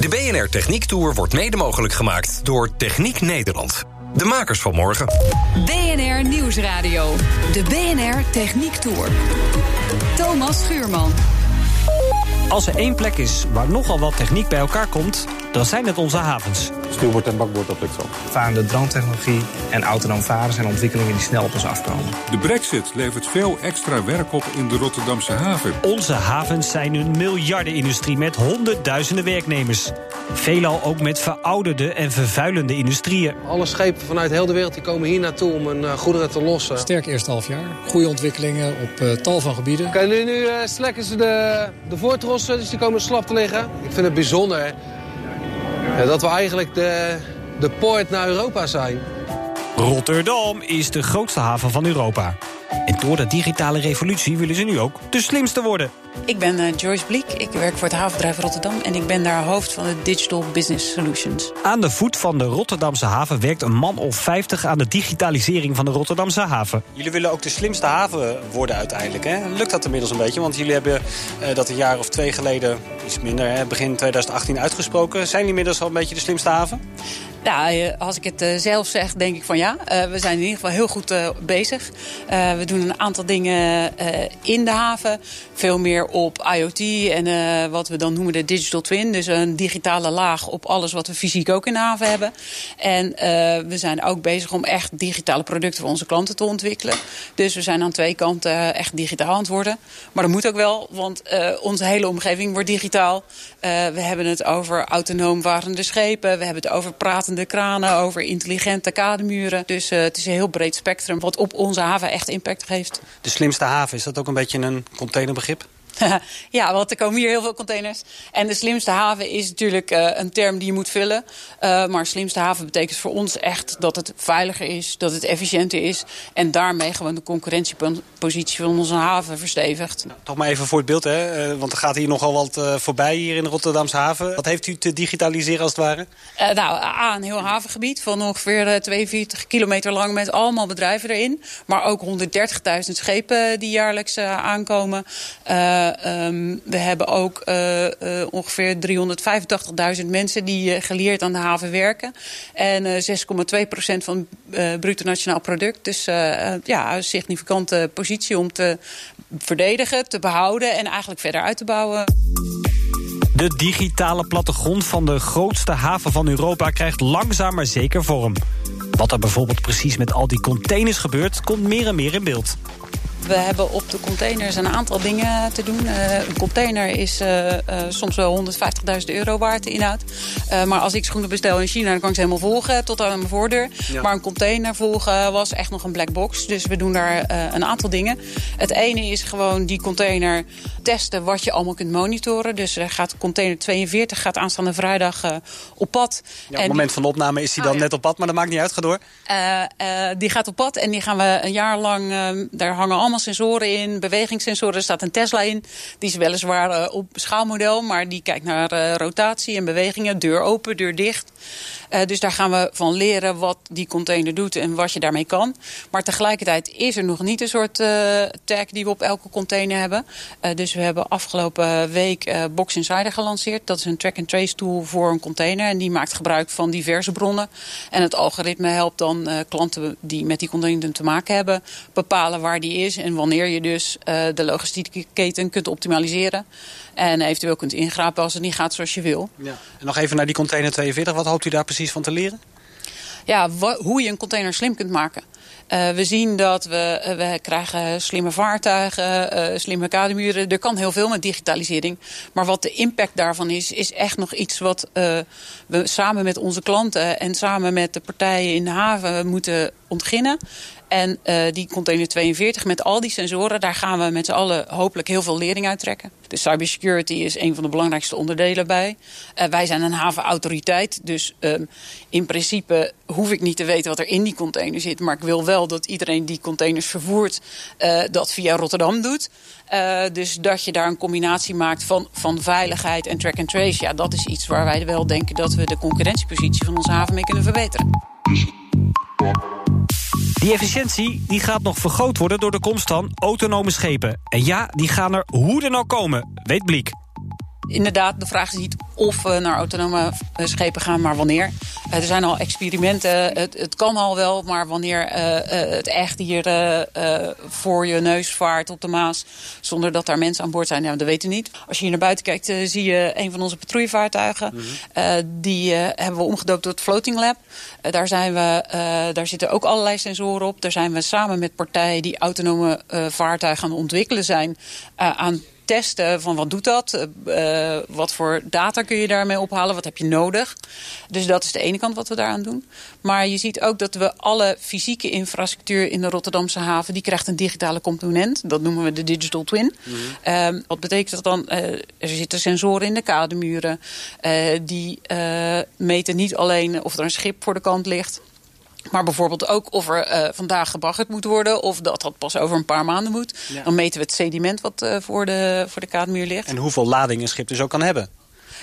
De BNR Techniek Tour wordt mede mogelijk gemaakt door Techniek Nederland. De makers van morgen. BNR Nieuwsradio. De BNR Techniek Tour. Thomas Schuurman. Als er één plek is waar nogal wat techniek bij elkaar komt, dan zijn het onze havens. Stuurbord en bakboord op Lexel. Varende droontechnologie en autonoom varen zijn ontwikkelingen die snel op ons afkomen. De brexit levert veel extra werk op in de Rotterdamse haven. Onze havens zijn een miljardenindustrie met honderdduizenden werknemers. Veelal ook met verouderde en vervuilende industrieën. Alle schepen vanuit heel de wereld die komen hier naartoe om hun uh, goederen te lossen. Sterk eerste half jaar. Goede ontwikkelingen op uh, tal van gebieden. Kijk, nu, nu uh, slekken ze de, de voortrossen, dus die komen slap te liggen. Ik vind het bijzonder dat we eigenlijk de, de poort naar Europa zijn. Rotterdam is de grootste haven van Europa. En door de digitale revolutie willen ze nu ook de slimste worden. Ik ben uh, Joyce Bliek, ik werk voor het havenbedrijf Rotterdam... en ik ben daar hoofd van de Digital Business Solutions. Aan de voet van de Rotterdamse haven werkt een man of 50 aan de digitalisering van de Rotterdamse haven. Jullie willen ook de slimste haven worden uiteindelijk. Hè? Lukt dat inmiddels een beetje? Want jullie hebben uh, dat een jaar of twee geleden, iets minder, hè, begin 2018 uitgesproken. Zijn jullie inmiddels al een beetje de slimste haven? Nou, als ik het uh, zelf zeg, denk ik van ja. Uh, we zijn in ieder geval heel goed bezig. we doen een aantal dingen in de haven. Veel meer op IoT en wat we dan noemen de digital twin. Dus een digitale laag op alles wat we fysiek ook in de haven hebben. En we zijn ook bezig om echt digitale producten voor onze klanten te ontwikkelen. Dus we zijn aan twee kanten echt digitaal aan het worden. Maar dat moet ook wel, want onze hele omgeving wordt digitaal. we hebben het over autonoom varende schepen. We hebben het over pratende kranen, over intelligente kademuren. Dus uh, het is een heel breed spectrum wat op onze haven echt impact heeft. De slimste haven, is dat ook een beetje een containerbegrip? ja, want er komen hier heel veel containers. En de slimste haven is natuurlijk uh, een term die je moet vullen. Uh, maar slimste haven betekent voor ons echt dat het veiliger is, dat het efficiënter is. En daarmee gewoon de concurrentiepositie van onze haven verstevigt. Toch maar even voor het beeld, hè? Uh, want er gaat hier nogal wat voorbij hier in de Rotterdamse haven. Wat heeft u te digitaliseren als het ware? nou, A, een heel havengebied van ongeveer 42 kilometer lang met allemaal bedrijven erin. Maar ook 130.000 schepen die jaarlijks aankomen. Um, we hebben ook uh, uh, ongeveer 385.000 mensen die uh, geleerd aan de haven werken. En 6,2 procent van het bruto nationaal product. Dus ja, een significante positie om te verdedigen, te behouden en eigenlijk verder uit te bouwen. De digitale plattegrond van de grootste haven van Europa krijgt langzaam maar zeker vorm. Wat er bijvoorbeeld precies met al die containers gebeurt, komt meer en meer in beeld. We hebben op de containers een aantal dingen te doen. Uh, een container is uh, uh, soms wel 150.000 euro waard, de inhoud. maar als ik schoenen bestel in China, dan kan ik ze helemaal volgen tot aan mijn voordeur. Ja. Maar een container volgen was echt nog een black box. Dus we doen daar een aantal dingen. Het ene is gewoon die container testen wat je allemaal kunt monitoren. Dus er gaat container 42 gaat aanstaande vrijdag op pad. Ja, op het moment van de opname is hij dan oh, ja. net op pad, maar dat maakt niet uit, ga door. die gaat op pad en die gaan we een jaar lang, daar hangen allemaal sensoren in, bewegingssensoren. Er staat een Tesla in. Die is weliswaar uh, op schaalmodel, maar die kijkt naar uh, rotatie en bewegingen. Deur open, deur dicht. Uh, dus daar gaan we van leren wat die container doet en wat je daarmee kan. Maar tegelijkertijd is er nog niet een soort uh, tag die we op elke container hebben. Uh, dus we hebben afgelopen week Box Insider gelanceerd. Dat is een track-and-trace tool voor een container. En die maakt gebruik van diverse bronnen. En het algoritme helpt dan klanten die met die container te maken hebben... bepalen waar die is en wanneer je dus de logistieke keten kunt optimaliseren. En eventueel kunt ingrijpen als het niet gaat zoals je wil. Ja. En nog even naar die container 42. Wat hoopt u daar precies van te leren? Ja, hoe je een container slim kunt maken. Uh, we zien dat we, uh, we krijgen slimme vaartuigen, uh, slimme kademuren. Er kan heel veel met digitalisering. Maar wat de impact daarvan is, is echt nog iets wat we samen met onze klanten en samen met de partijen in de haven moeten ontginnen. En uh, die container 42 met al die sensoren, daar gaan we met z'n allen hopelijk heel veel lering uit trekken. De cybersecurity is een van de belangrijkste onderdelen bij. Uh, wij zijn een havenautoriteit, dus uh, in principe hoef ik niet te weten wat er in die container zit. Maar ik wil wel dat iedereen die containers vervoert, uh, dat via Rotterdam doet. Dus dat je daar een combinatie maakt van, van veiligheid en track and trace. Ja, dat is iets waar wij wel denken dat we de concurrentiepositie van onze haven mee kunnen verbeteren. Die efficiëntie die gaat nog vergroot worden door de komst van autonome schepen. En ja, die gaan er hoe dan ook komen, weet Bliek. Inderdaad, de vraag is niet of we naar autonome schepen gaan, maar wanneer. Uh, er zijn al experimenten, het, het, kan al wel, maar wanneer uh, uh, het echt hier voor je neus vaart op de Maas... zonder dat daar mensen aan boord zijn, nou, dat weten we niet. Als je hier naar buiten kijkt, zie je een van onze patrouillevaartuigen. Mm -hmm. die hebben we omgedoopt tot Floating Lab. daar, zijn we, daar zitten ook allerlei sensoren op. Daar zijn we samen met partijen die autonome vaartuigen aan het ontwikkelen zijn... aan testen van wat doet dat? Uh, wat voor data kun je daarmee ophalen? Wat heb je nodig? Dus dat is de ene kant wat we daaraan doen. Maar je ziet ook dat we alle fysieke infrastructuur in de Rotterdamse haven... die krijgt een digitale component. Dat noemen we de digital twin. Mm -hmm. uh, wat betekent dat dan? Uh, er zitten sensoren in de kademuren. die meten niet alleen of er een schip voor de kant ligt... Maar bijvoorbeeld ook of er uh, vandaag gebaggerd moet worden... of dat dat pas over een paar maanden moet. Ja. Dan meten we het sediment wat uh, voor, de, voor de kademuur ligt. En hoeveel lading een schip dus ook kan hebben.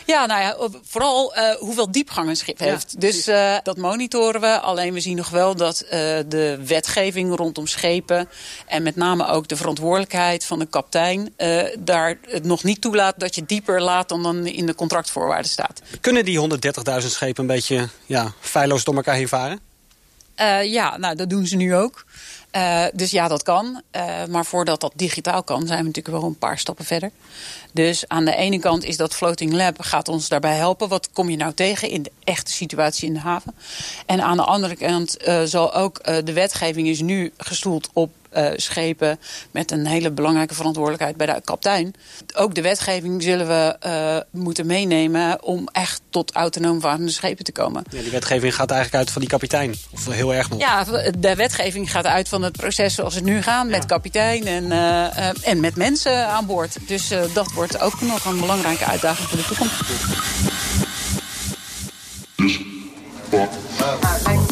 Ja, nou ja, vooral uh, hoeveel diepgang een schip heeft. Ja, dus uh, dat monitoren we. Alleen we zien nog wel dat uh, de wetgeving rondom schepen... en met name ook de verantwoordelijkheid van de kaptein... daar het nog niet toelaat dat je dieper laat dan dan in de contractvoorwaarden staat. Kunnen die 130.000 schepen een beetje ja, feilloos door elkaar heen varen? Uh, ja, nou, dat doen ze nu ook. Uh, dus ja, dat kan. Uh, maar voordat dat digitaal kan, zijn we natuurlijk wel een paar stappen verder. Dus aan de ene kant is dat Floating Lab gaat ons daarbij helpen. Wat kom je nou tegen in de echte situatie in de haven? En aan de andere kant zal ook de wetgeving is nu gestoeld op uh, schepen met een hele belangrijke verantwoordelijkheid bij de kaptein. Ook de wetgeving zullen we uh, moeten meenemen om echt tot autonoom varende schepen te komen. Ja, die wetgeving gaat eigenlijk uit van die kapitein, of heel erg nog? Ja, de wetgeving gaat uit van het proces zoals het nu gaat, met ja. kapitein en, uh, en met mensen aan boord. Dus dat wordt ook nog een belangrijke uitdaging voor de toekomst. Dus, prima.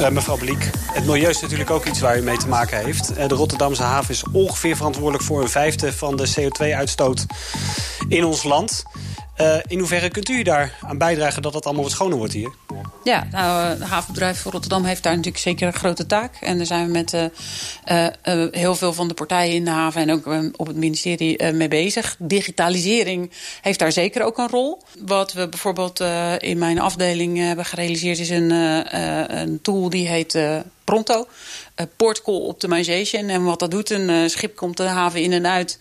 Uh, mevrouw Bliek, het milieu is natuurlijk ook iets waar u mee te maken heeft. Uh, de Rotterdamse haven is ongeveer verantwoordelijk voor een vijfde van de CO2-uitstoot in ons land. Uh, in hoeverre kunt u daar aan bijdragen dat het allemaal wat schoner wordt hier? Ja, nou, het havenbedrijf van Rotterdam heeft daar natuurlijk zeker een grote taak. En daar zijn we met uh, heel veel van de partijen in de haven... en ook op het ministerie mee bezig. Digitalisering heeft daar zeker ook een rol. Wat we bijvoorbeeld in mijn afdeling hebben gerealiseerd... is een, een tool die heet Pronto. Uh, port call optimization. En wat dat doet, een uh, schip komt de haven in en uit.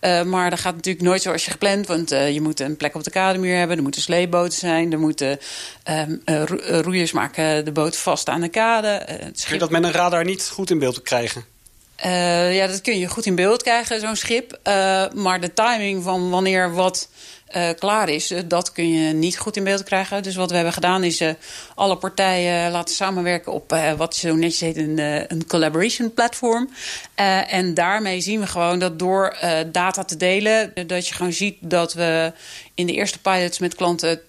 Uh, maar dat gaat natuurlijk nooit zoals je gepland. Want je moet een plek op de kademuur hebben. Er moeten sleepboten zijn. Er moeten um, roeiers maken de boot vast aan de kade. het schip... Kun je dat met een radar niet goed in beeld krijgen? Ja, dat kun je goed in beeld krijgen, zo'n schip. Maar de timing van wanneer wat uh, klaar is, dat kun je niet goed in beeld krijgen. Dus wat we hebben gedaan is alle partijen laten samenwerken op wat zo netjes heet een, een collaboration platform. en daarmee zien we gewoon dat door data te delen, dat je gewoon ziet dat we in de eerste pilots met klanten 20%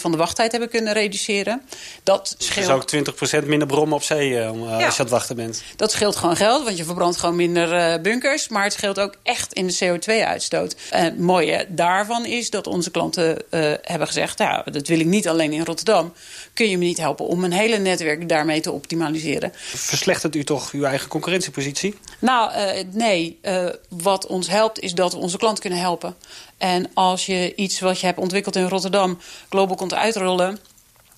van de wachttijd hebben kunnen reduceren. Dat scheelt... Dus ook 20% minder brommen op zee uh, als je aan het wachten bent. Dat scheelt gewoon geld, want je verbrandt gewoon minder uh, bunkers. Maar het scheelt ook echt in de CO2-uitstoot. En het mooie daarvan is dat onze klanten uh, hebben gezegd... ja, dat wil ik niet alleen in Rotterdam. Kun je me niet helpen om een hele netwerk daarmee te optimaliseren. Verslechtert u toch uw eigen concurrentiepositie? Nou, nee. wat ons helpt is dat we onze klant kunnen helpen. En als je iets wat je hebt ontwikkeld in Rotterdam global komt uitrollen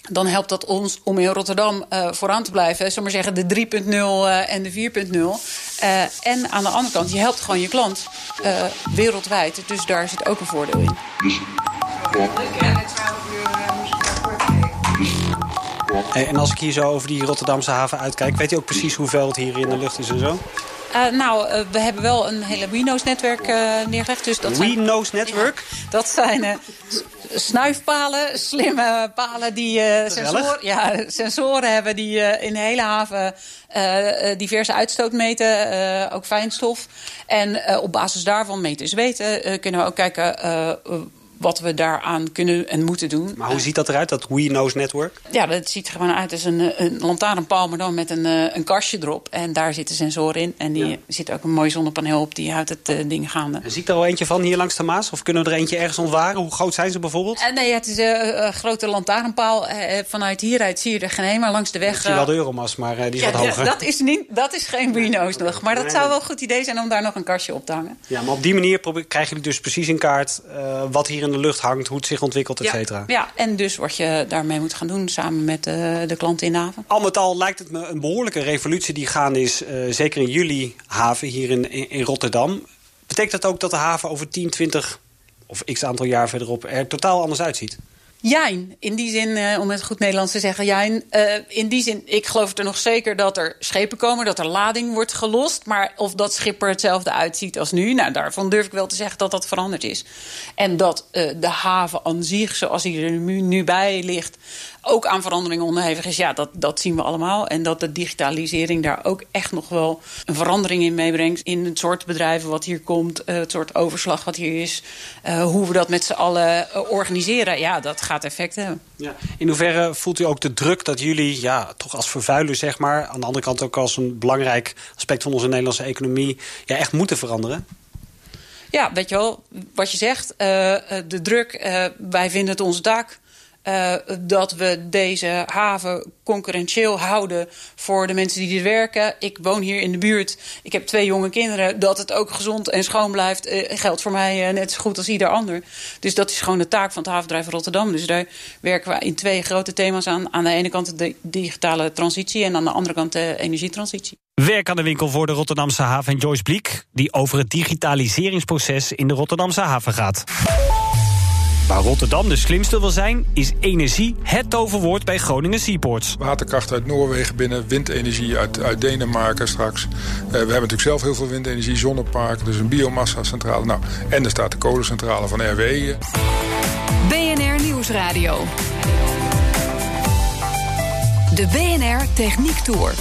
dan helpt dat ons om in Rotterdam uh, vooraan te blijven. Zeg maar zeggen, de 3.0 uh, en de 4.0. Uh, en aan de andere kant, je helpt gewoon je klant wereldwijd. Dus daar zit ook een voordeel in. En als ik hier zo over die Rotterdamse haven uitkijk... weet u ook precies hoeveel het hier in de lucht is en zo? Uh, nou, uh, we hebben wel een hele WeNose-netwerk uh, neergelegd. Dus dat? Ja, dat zijn snuifpalen, slimme palen die sensoren, ja, sensoren hebben... die in de hele haven diverse uitstoot meten, ook fijnstof. En op basis daarvan meten ze weten, kunnen we ook kijken wat we daaraan kunnen en moeten doen. Maar hoe ziet dat eruit, dat WeNose network? Ja, dat ziet er gewoon uit als een, een lantaarnpaal, maar dan met een, eh, een kastje erop. En daar zitten sensoren in. En die ja. zit ook een mooi zonnepaneel op, die houdt het uh, ding gaande. En zie ik er al eentje van hier langs de Maas? Of kunnen we er eentje ergens ontwaren? Hoe groot zijn ze bijvoorbeeld? Uh, nee, het is een grote lantaarnpaal. vanuit hieruit zie je er geen maar langs de weg... Ik zie wel de Euromas, maar die is ja, wat hoger. Dat is, niet, dat is geen WeNose nog. Maar dat zou wel een goed idee zijn om daar nog een kastje op te hangen. Ja, maar op die manier krijgen jullie dus precies in kaart... wat hier in de lucht hangt, hoe zich ontwikkelt, et cetera. Ja, ja, en dus wat je daarmee moet gaan doen samen met uh, de klanten in de haven. Al met al lijkt het me een behoorlijke revolutie die gaande is... Uh, zeker in jullie haven hier in, in, in, Rotterdam. Betekent dat ook dat de haven over 10, 20 of x aantal jaar verderop... er totaal anders uitziet? Jijn, in die zin, uh, om het goed Nederlands te zeggen, jijn. Uh, in die zin, ik geloof er nog zeker dat er schepen komen, dat er lading wordt gelost. Maar of dat schip er hetzelfde uitziet als nu, nou, daarvan durf ik wel te zeggen dat dat veranderd is. En dat uh, de haven aan zich, zoals hij er nu, nu bij ligt, ook aan veranderingen onderhevig is. Ja, dat, dat zien we allemaal. En dat de digitalisering daar ook echt nog wel een verandering in meebrengt. In het soort bedrijven wat hier komt, het soort overslag wat hier is. Hoe we dat met z'n allen organiseren. Ja, dat gaat effect hebben. Ja. In hoeverre voelt u ook de druk dat jullie, ja, toch als vervuiler zeg maar... aan de andere kant ook als een belangrijk aspect van onze Nederlandse economie... Ja, echt moeten veranderen? Ja, weet je wel, wat je zegt, de druk, wij vinden het onze taak... Uh, dat we deze haven concurrentieel houden voor de mensen die hier werken. Ik woon hier in de buurt. Ik heb twee jonge kinderen. Dat het ook gezond en schoon blijft uh, geldt voor mij uh, net zo goed als ieder ander. Dus dat is gewoon de taak van het havenbedrijf Rotterdam. Dus daar werken we in twee grote thema's aan. Aan de ene kant de digitale transitie en aan de andere kant de energietransitie. Werk aan de winkel voor de Rotterdamse haven en Joyce Bliek... die over het digitaliseringsproces in de Rotterdamse haven gaat. Waar Rotterdam de slimste wil zijn, is energie het toverwoord bij Groningen Seaports. Waterkracht uit Noorwegen binnen, windenergie uit, uit Denemarken straks. Uh, we hebben natuurlijk zelf heel veel windenergie, zonnepark, dus een biomassa-centrale. Nou, en er staat de kolencentrale van RWE. BNR Nieuwsradio. De BNR Techniek Tour.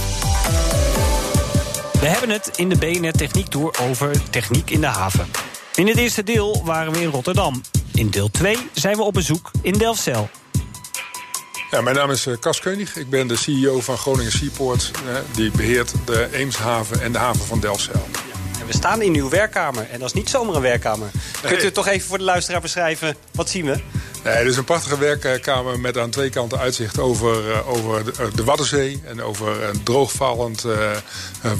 We hebben het in de BNR Techniek Tour over techniek in de haven. In het eerste deel waren we in Rotterdam. In deel 2 zijn we op bezoek in Delfzijl. Ja, mijn naam is Cas Keunig. Ik ben de CEO van Groningen Seaport. Die beheert de Eemshaven en de haven van Delfzijl. En we staan in uw werkkamer. En dat is niet zomaar een werkkamer. Kunt u toch even voor de luisteraar beschrijven? Wat zien we? Nee, het is een prachtige werkkamer met aan twee kanten uitzicht over, uh, over de, uh, de, Waddenzee. En over een droogvallend uh,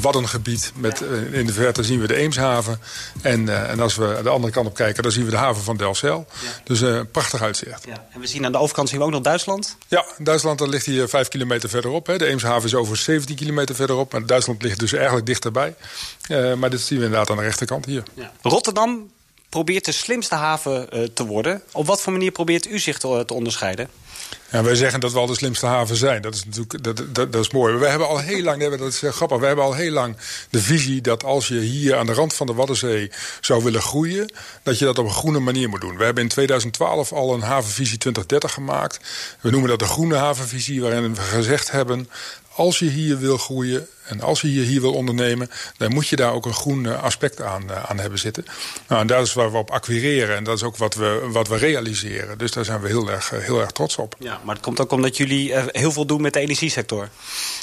waddengebied. Met, in de verte zien we de Eemshaven. En, en als we de andere kant op kijken, dan zien we de haven van Delfzijl. Ja. Dus een prachtig uitzicht. Ja. En we zien aan de overkant zien we ook nog Duitsland? Ja, Duitsland dat ligt hier vijf kilometer verderop. Hè. De Eemshaven is over 17 kilometer verderop. Maar Duitsland ligt dus eigenlijk dichterbij. maar dit zien we inderdaad aan de rechterkant hier. Ja. Rotterdam probeert de slimste haven uh, te worden. Op wat voor manier probeert u zich te, te onderscheiden? Ja, wij zeggen dat we al de slimste haven zijn. Dat is natuurlijk dat, dat, dat is mooi. We hebben al heel lang, dat is grappig, we hebben al heel lang de visie dat als je hier aan de rand van de Waddenzee zou willen groeien, dat je dat op een groene manier moet doen. We hebben in 2012 al een havenvisie 2030 gemaakt. We noemen dat de groene havenvisie, waarin we gezegd hebben als je hier wil groeien en als je hier, hier wil ondernemen... dan moet je daar ook een groen aspect aan, aan hebben zitten. Nou, en dat is waar we op acquireren en dat is ook wat we, wat we realiseren. Dus daar zijn we heel erg, heel erg trots op. Ja, maar het komt ook omdat jullie heel veel doen met de energiesector.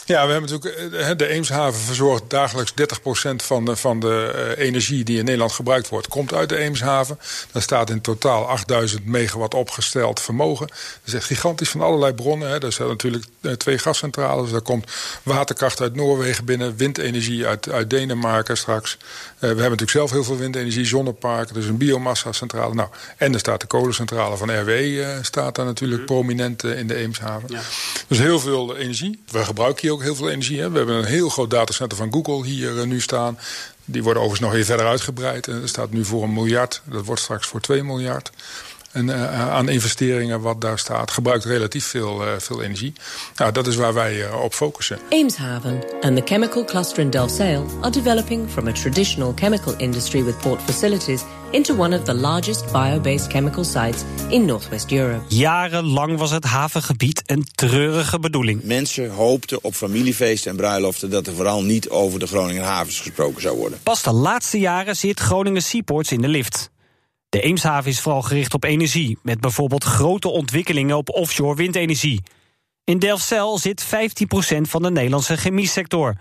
Ja, we hebben natuurlijk... De Eemshaven verzorgt dagelijks 30% van de, van de energie die in Nederland gebruikt wordt... komt uit de Eemshaven. Daar staat in totaal 8000 megawatt opgesteld vermogen. Dat is echt gigantisch van allerlei bronnen. Hè. Er zijn natuurlijk twee gascentrales. Daar komt waterkracht uit Noorwegen binnen, windenergie uit, uit Denemarken straks. Uh, we hebben natuurlijk zelf heel veel windenergie, zonneparken, dus een biomassa-centrale. Nou, en er staat de kolencentrale van RWE, uh, staat daar natuurlijk mm. prominent uh, in de Eemshaven. Ja. Dus heel veel energie. We gebruiken hier ook heel veel energie. Hè. We hebben een heel groot datacenter van Google hier nu staan. Die worden overigens nog weer verder uitgebreid. En dat staat nu voor een miljard. Dat wordt straks voor 2 miljard. En, uh, aan investeringen wat daar staat. Gebruikt relatief veel, uh, veel energie. Nou, dat is waar wij uh, op focussen. Eemshaven and the chemical cluster in Delfzijl are developing from a traditional chemical industry with port facilities into one of the largest bio-based chemical sites in Northwest Europe. Jarenlang was het havengebied een treurige bedoeling. Mensen hoopten op familiefeesten en bruiloften dat er vooral niet over de Groningen havens gesproken zou worden. Pas de laatste jaren zit Groningen Seaports in de lift. De Eemshaven is vooral gericht op energie, met bijvoorbeeld grote ontwikkelingen op offshore windenergie. In Delfzijl zit 15% van de Nederlandse chemiesector.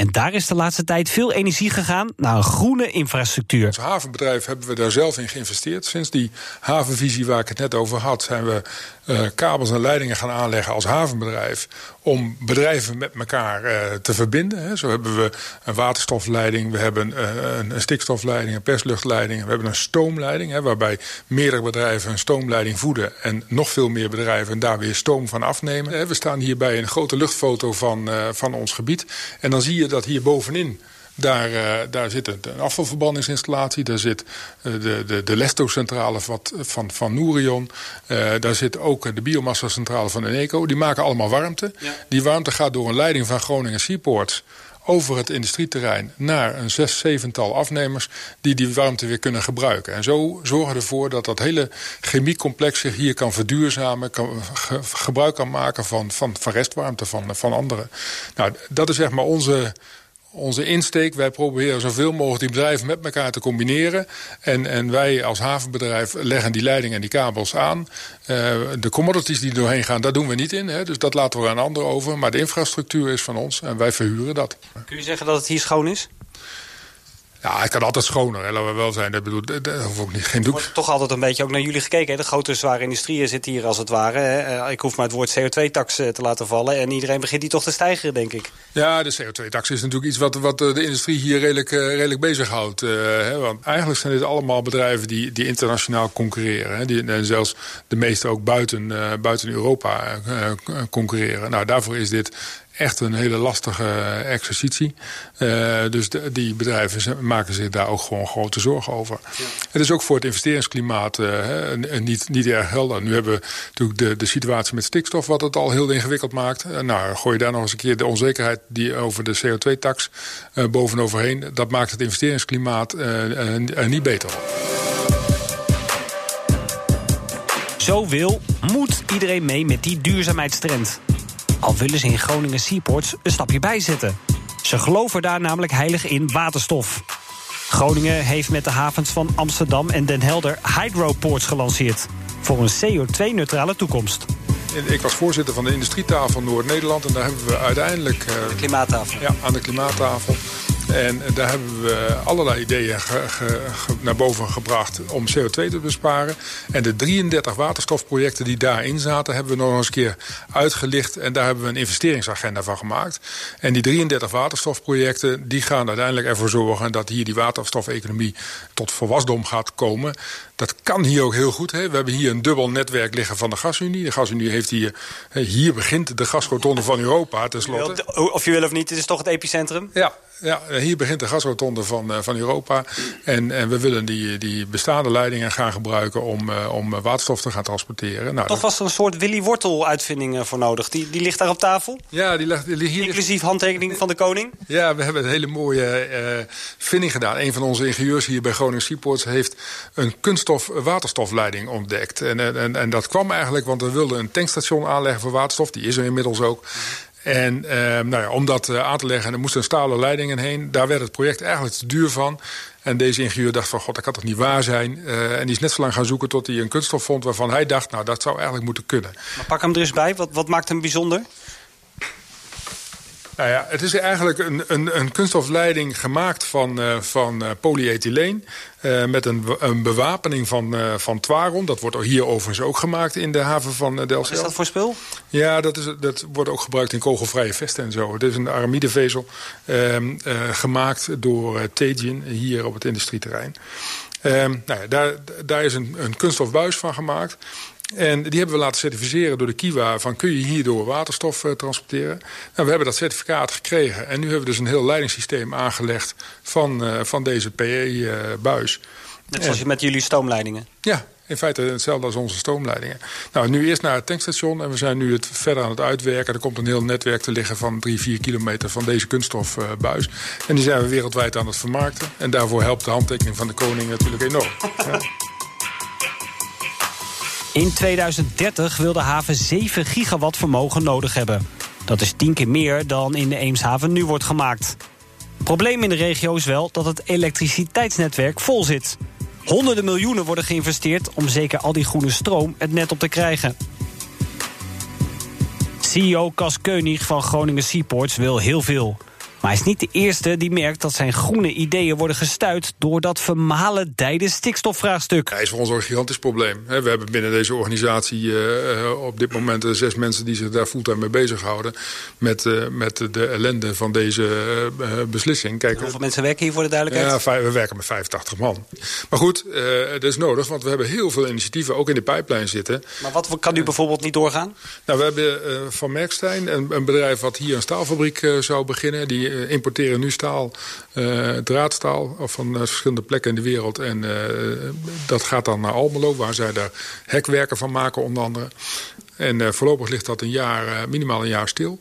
En daar is de laatste tijd veel energie gegaan naar een groene infrastructuur. Als havenbedrijf hebben we daar zelf in geïnvesteerd. Sinds die havenvisie waar ik het net over had, zijn we uh, kabels en leidingen gaan aanleggen als havenbedrijf. Om bedrijven met elkaar uh, te verbinden. Hè. Zo hebben we een waterstofleiding, we hebben een, een, stikstofleiding, een persluchtleiding. We hebben een stoomleiding, hè, waarbij meerdere bedrijven een stoomleiding voeden. En nog veel meer bedrijven daar weer stoom van afnemen. We staan hier bij een grote luchtfoto van, van ons gebied. En dan zie je dat hier bovenin daar, uh, daar zit een afvalverbranningsinstallatie. Daar zit uh, de, de, de Lesto-centrale van, van Nourion. Uh, daar zit ook de biomassa-centrale van Eneco. Die maken allemaal warmte. Ja. Die warmte gaat door een leiding van Groningen Seaports over het industrieterrein naar een zes, zevental afnemers... die die warmte weer kunnen gebruiken. En zo zorgen we ervoor dat dat hele chemiecomplex zich hier kan verduurzamen... Kan, ge, gebruik kan maken van, van, van restwarmte van, van anderen. Nou, dat is zeg maar onze onze insteek. Wij proberen zoveel mogelijk die bedrijven met elkaar te combineren. En, en wij als havenbedrijf leggen die leidingen en die kabels aan. Uh, de commodities die er doorheen gaan, daar doen we niet in. Hè, dus dat laten we aan anderen over. Maar de infrastructuur is van ons en wij verhuren dat. Kun je zeggen dat het hier schoon is? Ja, het kan altijd schoner, hè, laten we wel zijn. Dat bedoel, dat hoef ook niet, geen doek. wordt toch altijd een beetje ook naar jullie gekeken. Hè? De grote zware industrieën zitten hier als het ware. Hè? Ik hoef maar het woord CO2-tax te laten vallen. En iedereen begint die toch te stijgen, denk ik. Ja, de CO2-tax is natuurlijk iets wat, wat de industrie hier redelijk, redelijk bezighoudt. Hè? Want eigenlijk zijn dit allemaal bedrijven die, die internationaal concurreren. Hè? Die, en zelfs de meeste ook buiten, uh, buiten Europa concurreren. Nou, daarvoor is dit echt een hele lastige exercitie. Uh, dus de, die bedrijven maken zich daar ook gewoon grote zorgen over. Ja. Het is ook voor het investeringsklimaat uh, niet, niet erg helder. Nu hebben we natuurlijk de, de situatie met stikstof... wat het al heel ingewikkeld maakt. Uh, nou, gooi je daar nog eens een keer de onzekerheid... die over de CO2-tax bovenoverheen... dat maakt het investeringsklimaat er niet beter. Zo wil, moet iedereen mee met die duurzaamheidstrend. Al willen ze in Groningen Seaports een stapje bijzetten. Ze geloven daar namelijk heilig in waterstof. Groningen heeft met de havens van Amsterdam en Den Helder hydroports gelanceerd. Voor een CO2-neutrale toekomst. Ik was voorzitter van de industrietafel Noord-Nederland. En daar hebben we uiteindelijk... Uh, de klimaattafel. Ja, aan de klimaattafel. En daar hebben we allerlei ideeën naar boven gebracht om CO2 te besparen. En de 33 waterstofprojecten die daarin zaten, hebben we nog eens een keer uitgelicht. En daar hebben we een investeringsagenda van gemaakt. En die 33 waterstofprojecten, die gaan uiteindelijk ervoor zorgen dat hier die waterstofeconomie tot volwasdom gaat komen. Dat kan hier ook heel goed. Hè. We hebben hier een dubbel netwerk liggen van de gasunie. De gasunie heeft hier... Hier begint de gasrotonde van Europa tenslotte. Of je wil of niet, het is toch het epicentrum? Ja, ja, hier begint de gasrotonde van, van Europa. En, en we willen die, die bestaande leidingen gaan gebruiken om, om waterstof te gaan transporteren. Nou, Toch was er een soort Willy Wortel-uitvinding voor nodig. Die, die ligt daar op tafel? Ja, die ligt hier. Inclusief handtekening van de koning? Ja, we hebben een hele mooie uh, vinding gedaan. Een van onze ingenieurs hier bij Groningen Seaports heeft een kunststof-waterstofleiding ontdekt. En, en, en dat kwam eigenlijk, want we wilden een tankstation aanleggen voor waterstof. Die is er inmiddels ook. En uh, nou ja, om dat uh, aan te leggen, er moesten stalen leidingen heen. Daar werd het project eigenlijk te duur van. En deze ingenieur dacht van, god, dat kan toch niet waar zijn? Uh, en die is net zo lang gaan zoeken tot hij een kunststof vond... waarvan hij dacht, nou, dat zou eigenlijk moeten kunnen. Maar pak hem er eens bij. Wat, wat maakt hem bijzonder? Nou ja, het is eigenlijk een, een, een kunststofleiding gemaakt van, uh, van uh, polyethyleen. Uh, met een, een bewapening van, van Twaron. Dat wordt hier overigens ook gemaakt in de haven van Delfzijl. Wat is dat voor spul? Ja, dat, is, dat wordt ook gebruikt in kogelvrije vesten en zo. Het is een aramidevezel ehm, gemaakt door Tegin hier op het industrieterrein. Um, nou ja, daar, daar is een, een kunststofbuis van gemaakt. En die hebben we laten certificeren door de Kiwa... van kun je hierdoor waterstof uh, transporteren. Nou, we hebben dat certificaat gekregen. En nu hebben we dus een heel leidingssysteem aangelegd... van, uh, van deze PE-buis. Net zoals en, met jullie stoomleidingen? Ja, In feite hetzelfde als onze stroomleidingen. Nou, nu eerst naar het tankstation en we zijn nu het verder aan het uitwerken. Er komt een heel netwerk te liggen van 3, 4 kilometer van deze kunststofbuis. en die zijn we wereldwijd aan het vermarkten. En daarvoor helpt de handtekening van de koning natuurlijk enorm. Ja. In 2030 wil de haven 7 gigawatt vermogen nodig hebben. Dat is 10 keer meer dan in de Eemshaven nu wordt gemaakt. Probleem in de regio is wel dat het elektriciteitsnetwerk vol zit. Honderden miljoenen worden geïnvesteerd om zeker al die groene stroom het net op te krijgen. CEO Cas Keunig van Groningen Seaports wil heel veel. Maar hij is niet de eerste die merkt dat zijn groene ideeën worden gestuit door dat vermalendijde stikstofvraagstuk. Hij is voor ons een gigantisch probleem. We hebben binnen deze organisatie uh, op dit moment zes mensen die zich daar fulltime mee bezighouden. Met, met de ellende van deze beslissing. Kijk, Hoeveel mensen werken hier voor de duidelijkheid? Ja, we werken met 85 man. Maar goed, dat is nodig, want we hebben heel veel initiatieven ook in de pijplijn zitten. Maar wat kan nu bijvoorbeeld niet doorgaan? Nou, we hebben van Merkstein, een, een, bedrijf wat hier een staalfabriek zou beginnen. Die uh, importeren nu staal, uh, draadstaal van uh, verschillende plekken in de wereld. En dat gaat dan naar Almelo, waar zij daar hekwerken van maken onder andere. En voorlopig ligt dat een jaar, minimaal een jaar stil.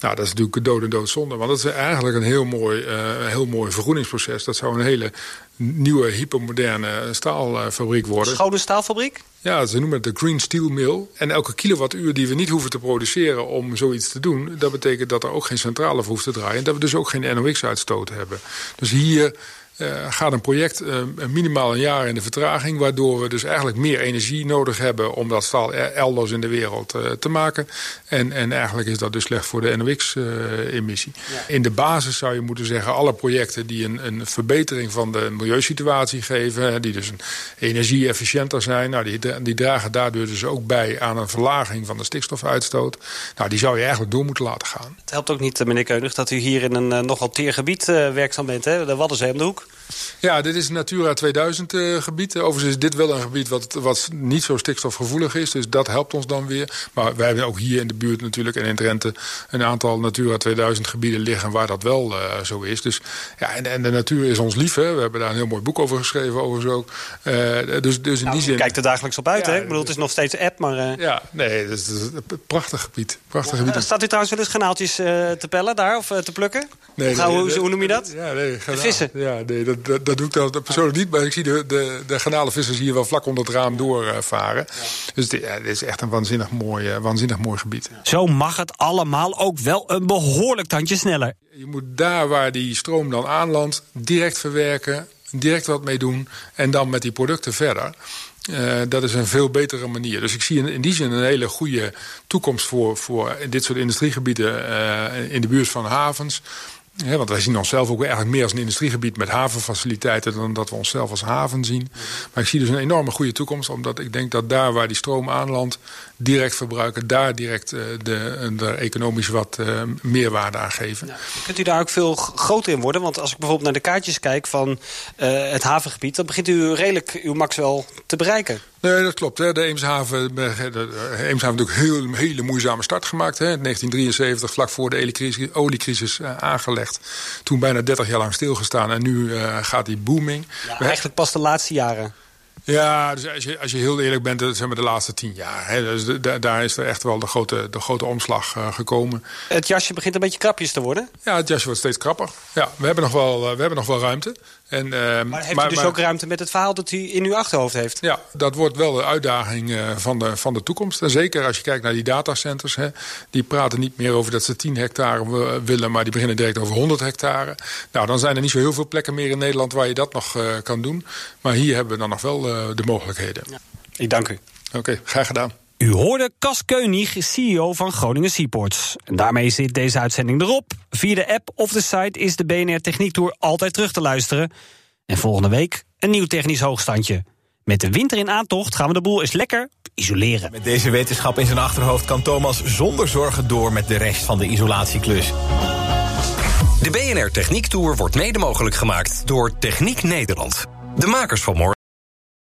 Nou, dat is natuurlijk dood en doodzonde. Want dat is eigenlijk een heel mooi, heel mooi vergroeningsproces. Dat zou een hele nieuwe, hypermoderne staalfabriek worden. Schone staalfabriek? Ja, ze noemen het de Green Steel Mill. En elke kilowattuur die we niet hoeven te produceren om zoiets te doen... dat betekent dat er ook geen centrale voor hoeft te draaien. En dat we dus ook geen NOx-uitstoot hebben. Dus hier uh, gaat een project uh, minimaal een jaar in de vertraging... waardoor we dus eigenlijk meer energie nodig hebben... om dat staal elders in de wereld uh, te maken. En, en eigenlijk is dat dus slecht voor de NOx-emissie. Ja. In de basis zou je moeten zeggen... alle projecten die een, een verbetering van de milieusituatie geven... die dus een energie-efficiënter zijn... Nou, die, die dragen daardoor dus ook bij aan een verlaging van de stikstofuitstoot. Nou, die zou je eigenlijk door moeten laten gaan. Het helpt ook niet, meneer Keunig, dat u hier in een nogal teer gebied werkzaam bent. Hè? De Waddenzee om de hoek. Ja, dit is Natura 2000 uh, gebied. Overigens is dit wel een gebied wat, wat niet zo stikstofgevoelig is. Dus dat helpt ons dan weer. Maar wij hebben ook hier in de buurt natuurlijk en in Drenthe... een aantal Natura 2000 gebieden liggen waar dat wel uh, zo is. Dus, ja, en, en, de natuur is ons lief. Hè. We hebben daar een heel mooi boek over geschreven. Overigens ook. Uh, dus, dus in nou, die zin... kijkt er dagelijks op uit. Ja, hè? Ik bedoel, het is nog steeds app, maar... Ja, nee, het is, het is een prachtig gebied. Prachtig gebied. Staat u trouwens wel eens granaaltjes te pellen daar of te plukken? Nee, nee, hoe, hoe, noem je dat? Ja, nee, vissen? Ja, nee, dat, dat, dat doe ik dan persoonlijk niet. Maar ik zie de, de, de garnalenvissers hier wel vlak onder het raam doorvaren. Ja. Dus dit, ja, dit, is echt een waanzinnig mooi, waanzinnig mooi gebied. Zo mag het allemaal ook wel een behoorlijk tandje sneller. Je moet daar waar die stroom dan aanlandt, direct verwerken, direct wat mee doen. En dan met die producten verder. Uh, dat is een veel betere manier. Dus ik zie in, in, die zin een hele goede toekomst voor, voor dit soort industriegebieden uh, in de buurt van havens. Ja, want wij zien onszelf ook eigenlijk meer als een industriegebied met havenfaciliteiten dan dat we onszelf als haven zien. Maar ik zie dus een enorme goede toekomst, omdat ik denk dat daar waar die stroom aanlandt, direct verbruiken, daar direct uh, de, de economisch wat uh, meerwaarde aan geven. Kunt u daar ook veel groter in worden? Want als ik bijvoorbeeld naar de kaartjes kijk van het havengebied, dan begint u redelijk uw max wel te bereiken. Nee, dat klopt. Hè. De Eemshaven, de Eemshaven natuurlijk een heel, hele moeizame start gemaakt. Hè. In 1973, vlak voor de oliecrisis, uh, aangelegd. Toen bijna 30 jaar lang stilgestaan en nu uh, gaat die booming. Ja, eigenlijk pas de laatste jaren. Ja, dus als je, als je heel eerlijk bent, dat zijn we de laatste tien jaar. Hè. Dus de, daar is er echt wel de grote, de grote omslag uh, gekomen. Het jasje begint een beetje krapjes te worden? Ja, het jasje wordt steeds krapper. Ja, we hebben nog wel, we hebben nog wel ruimte. En, uh, maar heeft maar, u dus maar, ook ruimte met het verhaal dat u in uw achterhoofd heeft? Ja, dat wordt wel de uitdaging van, de, van de toekomst. En zeker als je kijkt naar die datacenters. Hè, die praten niet meer over dat ze 10 hectare willen, maar die beginnen direct over 100 hectare. Nou, dan zijn er niet zo heel veel plekken meer in Nederland waar je dat nog kan doen. Maar hier hebben we dan nog wel de mogelijkheden. Ja. Ik dank u. Oké, okay, graag gedaan. U hoorde Cas Keunig, CEO van Groningen Seaports. En daarmee zit deze uitzending erop. Via de app of de site is de BNR Techniek Tour altijd terug te luisteren. En volgende week een nieuw technisch hoogstandje. Met de winter in aantocht gaan we de boel eens lekker isoleren. Met deze wetenschap in zijn achterhoofd kan Thomas zonder zorgen door met de rest van de isolatieklus. De BNR Techniek Tour wordt mede mogelijk gemaakt door Techniek Nederland. De makers van morgen.